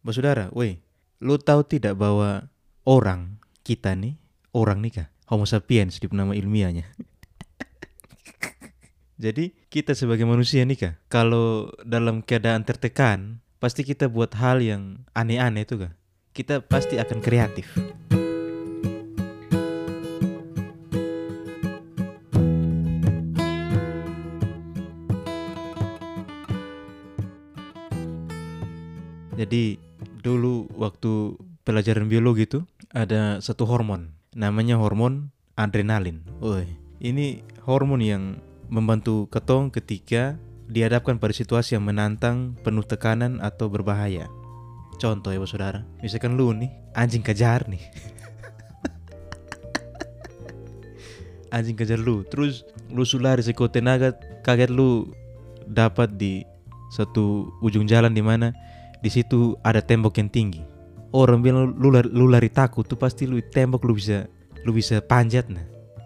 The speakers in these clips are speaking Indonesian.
Bos saudara, woi, lu tahu tidak bahwa orang kita nih, orang nih kah? Homo sapiens di nama ilmiahnya. Jadi kita sebagai manusia nih kah, kalau dalam keadaan tertekan, pasti kita buat hal yang aneh-aneh itu kah? Kita pasti akan kreatif. Jadi dulu waktu pelajaran biologi itu ada satu hormon namanya hormon adrenalin. Woi, ini hormon yang membantu ketong ketika dihadapkan pada situasi yang menantang, penuh tekanan atau berbahaya. Contoh ya, saudara. Misalkan lu nih, anjing kejar nih. anjing kejar lu, terus lu sulari sekuat tenaga, kaget lu dapat di satu ujung jalan di mana di situ ada tembok yang tinggi. Orang bilang lu, lari, lu lari takut tuh pasti lu tembok lu bisa lu bisa panjat nah.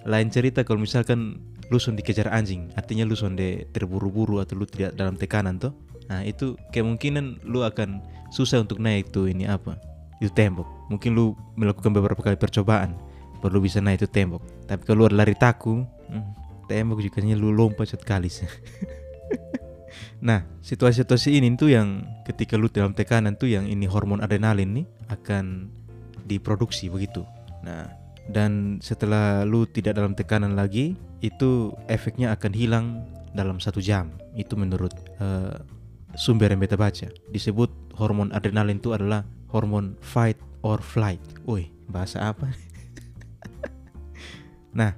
Lain cerita kalau misalkan lu son dikejar anjing, artinya lu son terburu-buru atau lu tidak dalam tekanan tuh. Nah itu kemungkinan lu akan susah untuk naik tuh ini apa itu tembok. Mungkin lu melakukan beberapa kali percobaan baru bisa naik itu tembok. Tapi kalau lu lari takut, hmm, tembok juga lu lompat sekali sih. Nah, situasi-situasi ini tuh yang ketika lu dalam tekanan tuh yang ini hormon adrenalin nih akan diproduksi begitu. Nah, dan setelah lu tidak dalam tekanan lagi, itu efeknya akan hilang dalam satu jam. Itu menurut uh, sumber yang beta baca. Disebut hormon adrenalin itu adalah hormon fight or flight. Woi, bahasa apa? nah,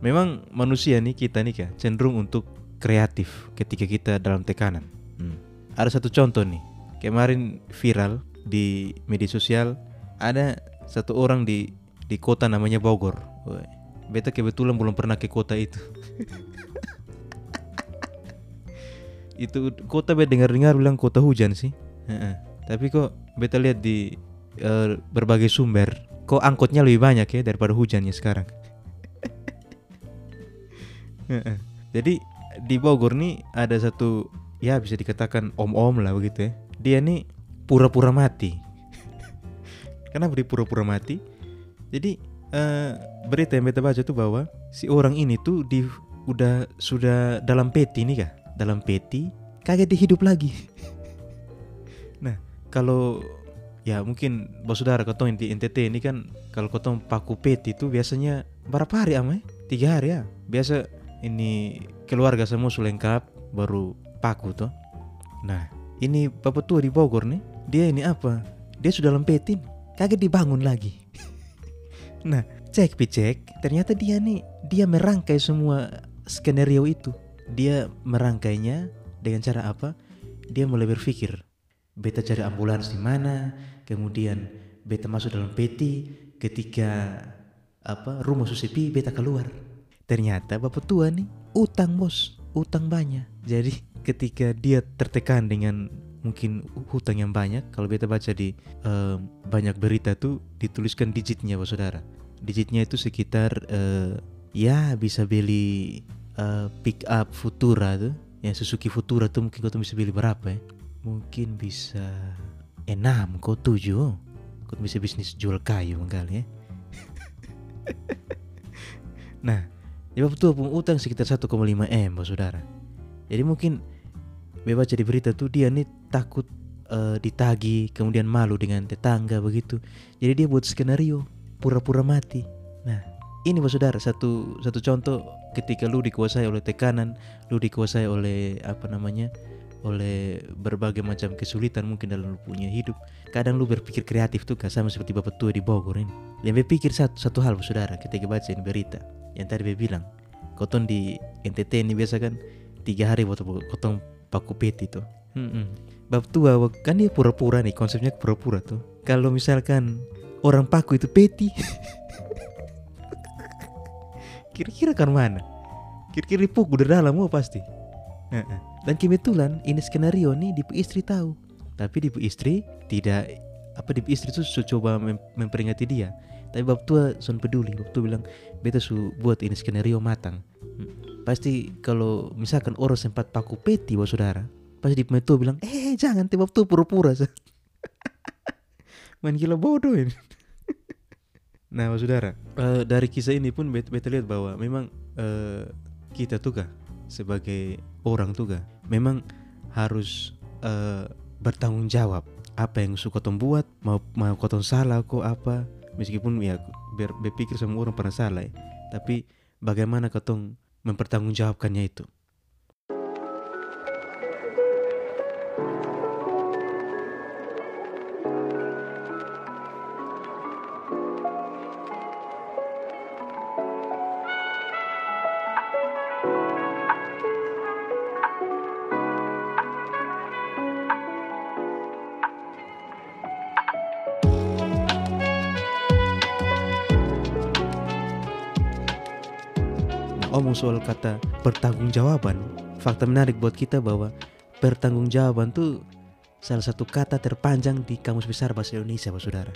memang manusia nih kita nih kah cenderung untuk kreatif ketika kita dalam tekanan. Hmm. Ada satu contoh nih, kemarin viral di media sosial ada satu orang di di kota namanya Bogor. Woy. Beta kebetulan belum pernah ke kota itu. itu kota beta dengar-dengar bilang kota hujan sih. Tapi kok beta lihat di uh, berbagai sumber, kok angkotnya lebih banyak ya daripada hujannya sekarang. Jadi di Bogor nih ada satu ya bisa dikatakan om-om lah begitu ya. Dia nih pura-pura mati. Kenapa dia pura-pura mati? Jadi uh, berita yang beta baca tuh bahwa si orang ini tuh di udah sudah dalam peti nih kah? Dalam peti kaget dia hidup lagi. nah kalau ya mungkin bos saudara kotong di NTT ini kan kalau kotong paku peti itu biasanya berapa hari amai? Tiga hari ya. Biasa ini keluarga semua sudah lengkap baru paku tuh nah ini bapak tua di Bogor nih dia ini apa? Dia sudah lempetin kaget dibangun lagi. Nah cek picek ternyata dia nih dia merangkai semua skenario itu. Dia merangkainya dengan cara apa? Dia mulai berpikir. Beta cari ambulans di mana? Kemudian beta masuk dalam peti ketika apa rumah susepi beta keluar ternyata bapak tua nih utang bos, utang banyak. Jadi ketika dia tertekan dengan mungkin hutang yang banyak, kalau beta baca di uh, banyak berita tuh dituliskan digitnya bos saudara. Digitnya itu sekitar uh, ya bisa beli uh, pick up Futura tuh, ya Suzuki Futura tuh mungkin kau bisa beli berapa ya? Mungkin bisa enam kau tujuh, kau bisa bisnis jual kayu kali ya. nah, Ya betul pun utang sekitar 1,5 M saudara. Jadi mungkin bebas jadi berita tuh dia nih takut uh, ditagi kemudian malu dengan tetangga begitu. Jadi dia buat skenario pura-pura mati. Nah ini bos saudara satu satu contoh ketika lu dikuasai oleh tekanan, lu dikuasai oleh apa namanya oleh berbagai macam kesulitan mungkin dalam lu punya hidup. Kadang lu berpikir kreatif tuh sama seperti bapak tua di Bogor ini. Dia berpikir satu, satu hal saudara ketika baca ini berita yang tadi dia bilang koton di NTT ini biasa kan tiga hari waktu koton paku peti tuh hmm, -hmm. bab tua kan dia pura-pura nih konsepnya pura-pura tuh kalau misalkan orang paku itu peti kira-kira kan mana kira-kira pukul dari dalam mau pasti dan kebetulan ini skenario nih di istri tahu. Tapi di istri tidak apa di istri tuh coba mem memperingati dia. Tapi bab tua son peduli. Bab tua bilang beta su buat ini skenario matang. Hmm. pasti kalau misalkan orang sempat paku peti bos saudara pasti di tua bilang eh jangan bab tua pura-pura main gila bodoh ini. Nah saudara. Uh, dari kisah ini pun beta, beta lihat bahwa memang uh, kita tuh kah sebagai orang tuh kah memang harus uh, bertanggung jawab. Apa yang suka kotong buat mau mau kotong salah kok apa. Meskipun ya ber, berpikir semua orang pernah salah ya. tapi bagaimana kotong mempertanggungjawabkannya itu soal kata pertanggungjawaban, fakta menarik buat kita bahwa pertanggungjawaban tuh salah satu kata terpanjang di kamus besar bahasa Indonesia, Pak Saudara.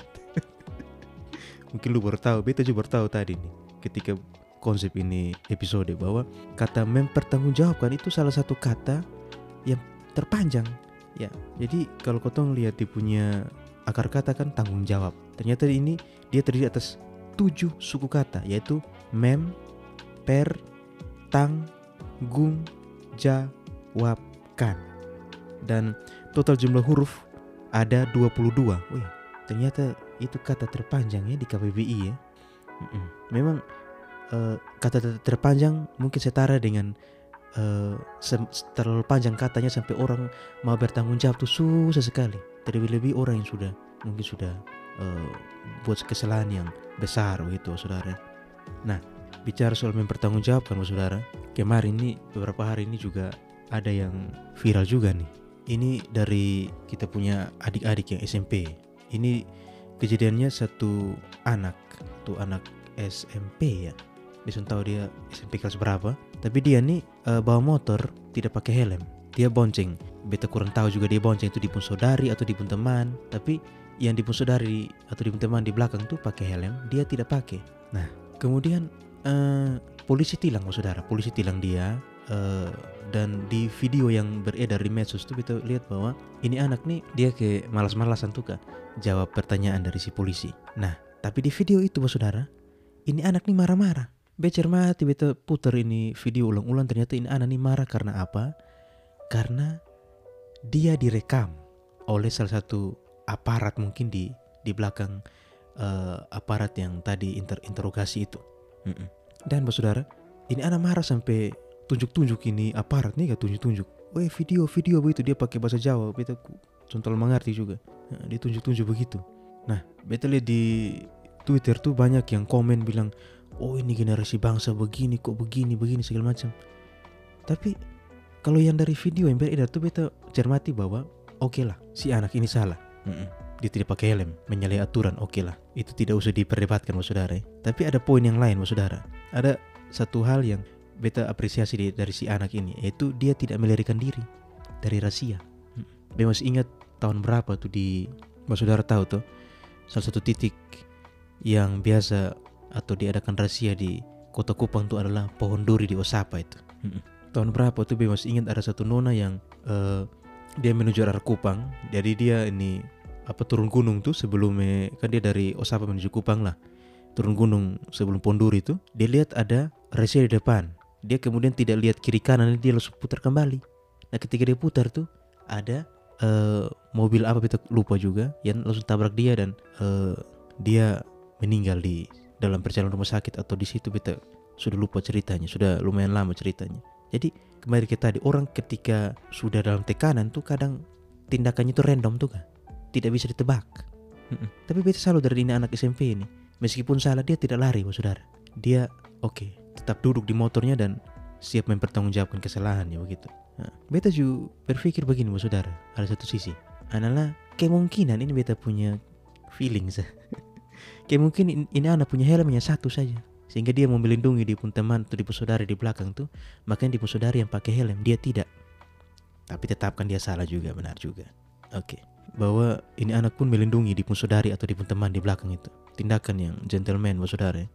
Mungkin lu baru tahu, beta juga baru tahu tadi nih ketika konsep ini episode bahwa kata mempertanggungjawabkan itu salah satu kata yang terpanjang. Ya, jadi kalau kau lihat di punya akar kata kan tanggung jawab. Ternyata ini dia terdiri atas tujuh suku kata yaitu mem, per, tanggung jawabkan. Dan total jumlah huruf ada 22. Wih, ternyata itu kata terpanjang ya di KBBI ya. Memang uh, kata terpanjang mungkin setara dengan uh, terlalu panjang katanya sampai orang mau bertanggung jawab tuh susah sekali. Terlebih-lebih orang yang sudah mungkin sudah uh, buat kesalahan yang besar gitu saudara. Nah bicara soal mempertanggungjawabkan saudara. Kemarin ini beberapa hari ini juga ada yang viral juga nih. Ini dari kita punya adik-adik yang SMP ini kejadiannya satu anak tuh anak SMP ya. Bisa tahu dia SMP kelas berapa. Tapi dia nih uh, bawa motor tidak pakai helm. Dia bonceng. Beta kurang tahu juga dia bonceng itu di pun saudari atau di pun teman tapi yang di pun saudari atau di pun teman di belakang tuh pakai helm dia tidak pakai. Nah kemudian uh, polisi tilang oh saudara. Polisi tilang dia uh, dan di video yang beredar di medsos tuh kita lihat bahwa ini anak nih dia ke malas-malasan tuh kan jawab pertanyaan dari si polisi. Nah tapi di video itu bos saudara ini anak nih marah-marah. Becer mati beta putar ini video ulang-ulang. Ternyata ini anak nih marah karena apa? Karena dia direkam oleh salah satu aparat mungkin di di belakang uh, aparat yang tadi inter interogasi itu Mm -mm. Dan bos saudara, ini anak marah sampai tunjuk-tunjuk ini aparat nih gak tunjuk-tunjuk. Weh video video begitu dia pakai bahasa Jawa, beta contoh mengerti juga. Nah, dia tunjuk-tunjuk begitu. Nah, beta lihat di Twitter tuh banyak yang komen bilang, oh ini generasi bangsa begini kok begini begini segala macam. Tapi kalau yang dari video yang beredar tuh beta cermati bahwa oke okay lah si anak ini salah. Mm -mm dia tidak pakai helm, menyalahi aturan, oke okay lah. Itu tidak usah diperdebatkan, mas saudara. Tapi ada poin yang lain, mas saudara. Ada satu hal yang beta apresiasi dari si anak ini, yaitu dia tidak melarikan diri dari rahasia. Dia masih ingat tahun berapa tuh di, mas saudara tahu tuh, salah satu titik yang biasa atau diadakan rahasia di kota Kupang itu adalah pohon duri di Osapa itu. Tahun berapa tuh, dia masih ingat ada satu nona yang uh, dia menuju arah Kupang, jadi dia ini apa turun gunung tuh sebelum kan dia dari Osaka menuju Kupang lah. Turun gunung sebelum Ponduri itu dia lihat ada resi di depan. Dia kemudian tidak lihat kiri kanan dia langsung putar kembali. Nah ketika dia putar tuh ada uh, mobil apa kita lupa juga yang langsung tabrak dia dan uh, dia meninggal di dalam perjalanan rumah sakit atau di situ kita sudah lupa ceritanya sudah lumayan lama ceritanya. Jadi kembali ke tadi orang ketika sudah dalam tekanan tuh kadang tindakannya itu random tuh kan tidak bisa ditebak. Mm-mm. Tapi beta selalu dari ini anak SMP ini. Meskipun salah dia tidak lari, bos saudara. Dia oke, okay, tetap duduk di motornya dan siap mempertanggungjawabkan kesalahannya begitu. Nah, beta juga berpikir begini, bos saudara. Ada satu sisi, adalah kemungkinan ini beta punya feeling sah. kemungkinan ini anak punya helmnya satu saja sehingga dia mau melindungi di pun teman atau di pun saudara di belakang tuh makanya di pun saudara yang pakai helm dia tidak tapi tetapkan dia salah juga benar juga oke okay bahwa ini anak pun melindungi di pun saudari atau di pun teman di belakang itu. Tindakan yang gentleman buat saudara. Ya.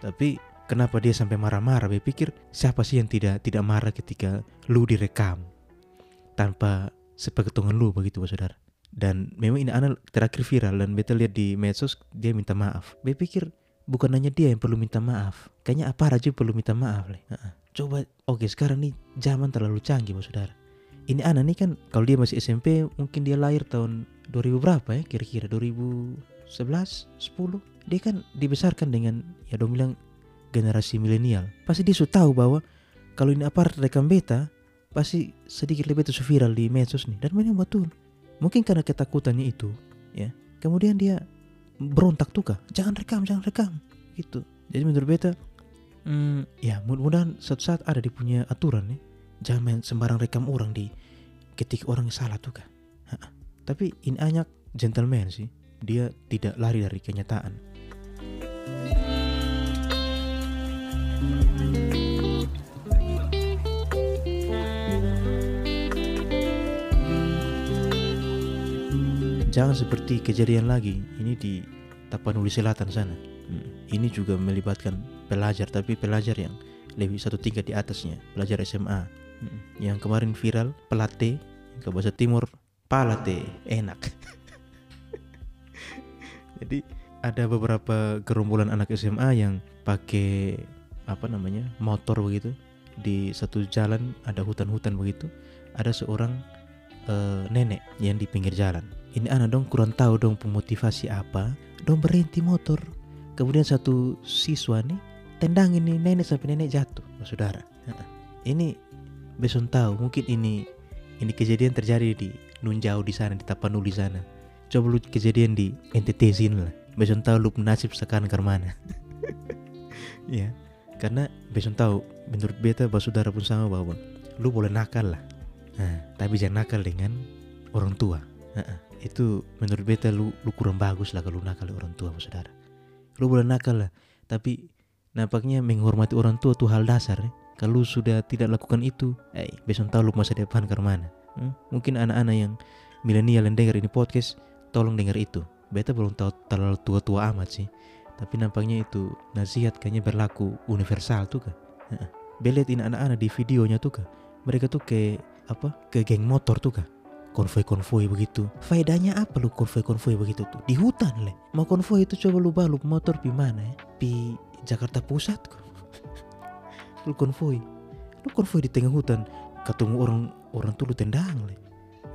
Tapi kenapa dia sampai marah-marah? Dia pikir siapa sih yang tidak tidak marah ketika lu direkam tanpa sepengetahuan lu begitu buat saudara. dan memang ini anak terakhir viral dan beta lihat di medsos dia minta maaf beta pikir bukan hanya dia yang perlu minta maaf kayaknya apa aja perlu minta maaf leh coba oke sekarang nih zaman terlalu canggih mas saudara ini anak nih kan kalau dia masih SMP mungkin dia lahir tahun 2000 berapa ya kira-kira? 2011 10 dia kan dibesarkan dengan ya dong bilang generasi milenial. Pasti dia sudah tahu bahwa kalau ini aparat rekam beta pasti sedikit lebih itu viral di medsos nih dan memang betul mungkin karena ketakutannya itu ya kemudian dia berontak tuh kah jangan rekam jangan rekam gitu. Jadi menurut beta hmm, ya mudah-mudahan suatu saat ada di punya aturan nih jangan main sembarang rekam orang di ketika orang salah tuh kah tapi ini hanya gentleman sih. Dia tidak lari dari kenyataan. Jangan seperti kejadian lagi. Ini di Tapanuli Selatan sana. Hmm, ini juga melibatkan pelajar tapi pelajar yang lebih satu tingkat di atasnya, pelajar SMA. Yang kemarin viral pelate ke bahasa timur palate. Enak. Jadi ada beberapa gerombolan anak SMA yang pakai apa namanya motor begitu. Di satu jalan ada hutan-hutan begitu. Ada seorang uh, nenek yang di pinggir jalan. Ini anak dong kurang tahu dong pemotivasi apa. Dong berhenti motor. Kemudian satu siswa nih tendang ini nenek sampai nenek jatuh. Oh, saudara. Ini beson tahu mungkin ini ini kejadian terjadi di Nunjau di sana di Tapanuli sana. Coba lu kejadian di NTT sini lah. Beson tahu lu nasib sekarang ke mana. Ya karena beson tahu menurut beta saudara pun sama bahwa lu boleh nakal lah. Nah, tapi jangan nakal dengan orang tua. Itu menurut beta lu lu kurang bagus lah kalau nakal orang tua saudara. Lu boleh nakal lah tapi nampaknya menghormati orang tua tuh hal dasar ya. Kalau sudah tidak lakukan itu eh besok tahu lu masa depan ke mana hmm? mungkin anak-anak yang milenial yang dengar ini podcast tolong dengar itu beta belum tahu terlalu tua-tua amat sih tapi nampaknya itu nasihat kayaknya berlaku universal tuh kan belet ini anak-anak di videonya tuh kan mereka tuh ke apa ke geng motor tuh kan konvoi-konvoi begitu. Faedahnya apa lu konvoi-konvoi begitu tuh? Di hutan le. Mau konvoi itu coba lu baluk motor pi mana ya? Pi Jakarta Pusat kok. Lu konvoi. Lu konvoi di tengah hutan. Ketemu orang orang tuh lu tendang le.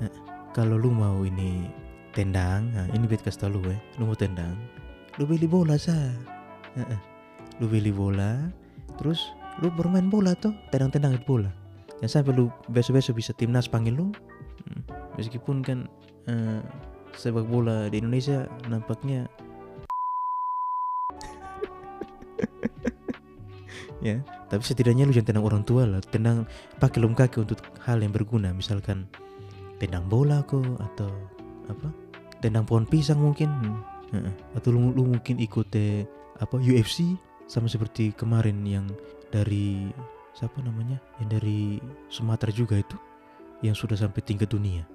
Nah, kalau lu mau ini tendang, nah ini bet kasih lu ya. Lu mau tendang, lu beli bola sah. Nah, lu beli bola, terus lu bermain bola tuh, tendang-tendang bola. Yang sampai lu besok-besok bisa timnas panggil lu, hmm meskipun kan uh, sepak bola di Indonesia nampaknya ya tapi setidaknya lu jangan tendang orang tua lah. Tendang pakai lum kaki untuk hal yang berguna. Misalkan tendang bola kok atau apa? Tendang pohon pisang mungkin. Hmm. atau lu, lu mungkin ikut eh, apa UFC sama seperti kemarin yang dari siapa namanya? Yang dari Sumatera juga itu. Yang sudah sampai tingkat dunia.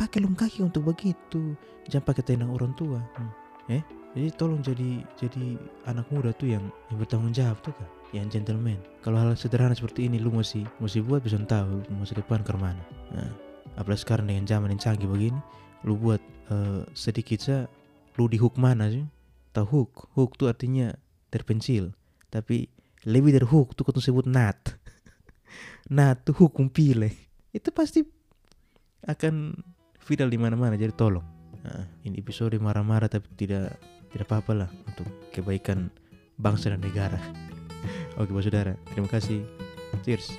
Pakai lum kaki untuk begitu. Jangan pakai tendang orang tua. Hmm. eh? Jadi tolong jadi jadi anak muda tuh yang yang bertanggung jawab tuh kan yang gentleman kalau hal sederhana seperti ini lu masih masih buat bisa tahu masa depan ke mana. Nah, apalagi sekarang dengan zaman yang canggih begini lu buat uh, sedikit saja lu di hook mana sih? Tahu hook hook tuh artinya terpencil tapi lebih dari hook tuh kau sebut nat nat tuh hukum pilih itu pasti akan viral di mana-mana jadi tolong. Nah, ini episode marah-marah tapi tidak tidak apa-apa lah untuk kebaikan bangsa dan negara oke bos saudara. Terima kasih. Cheers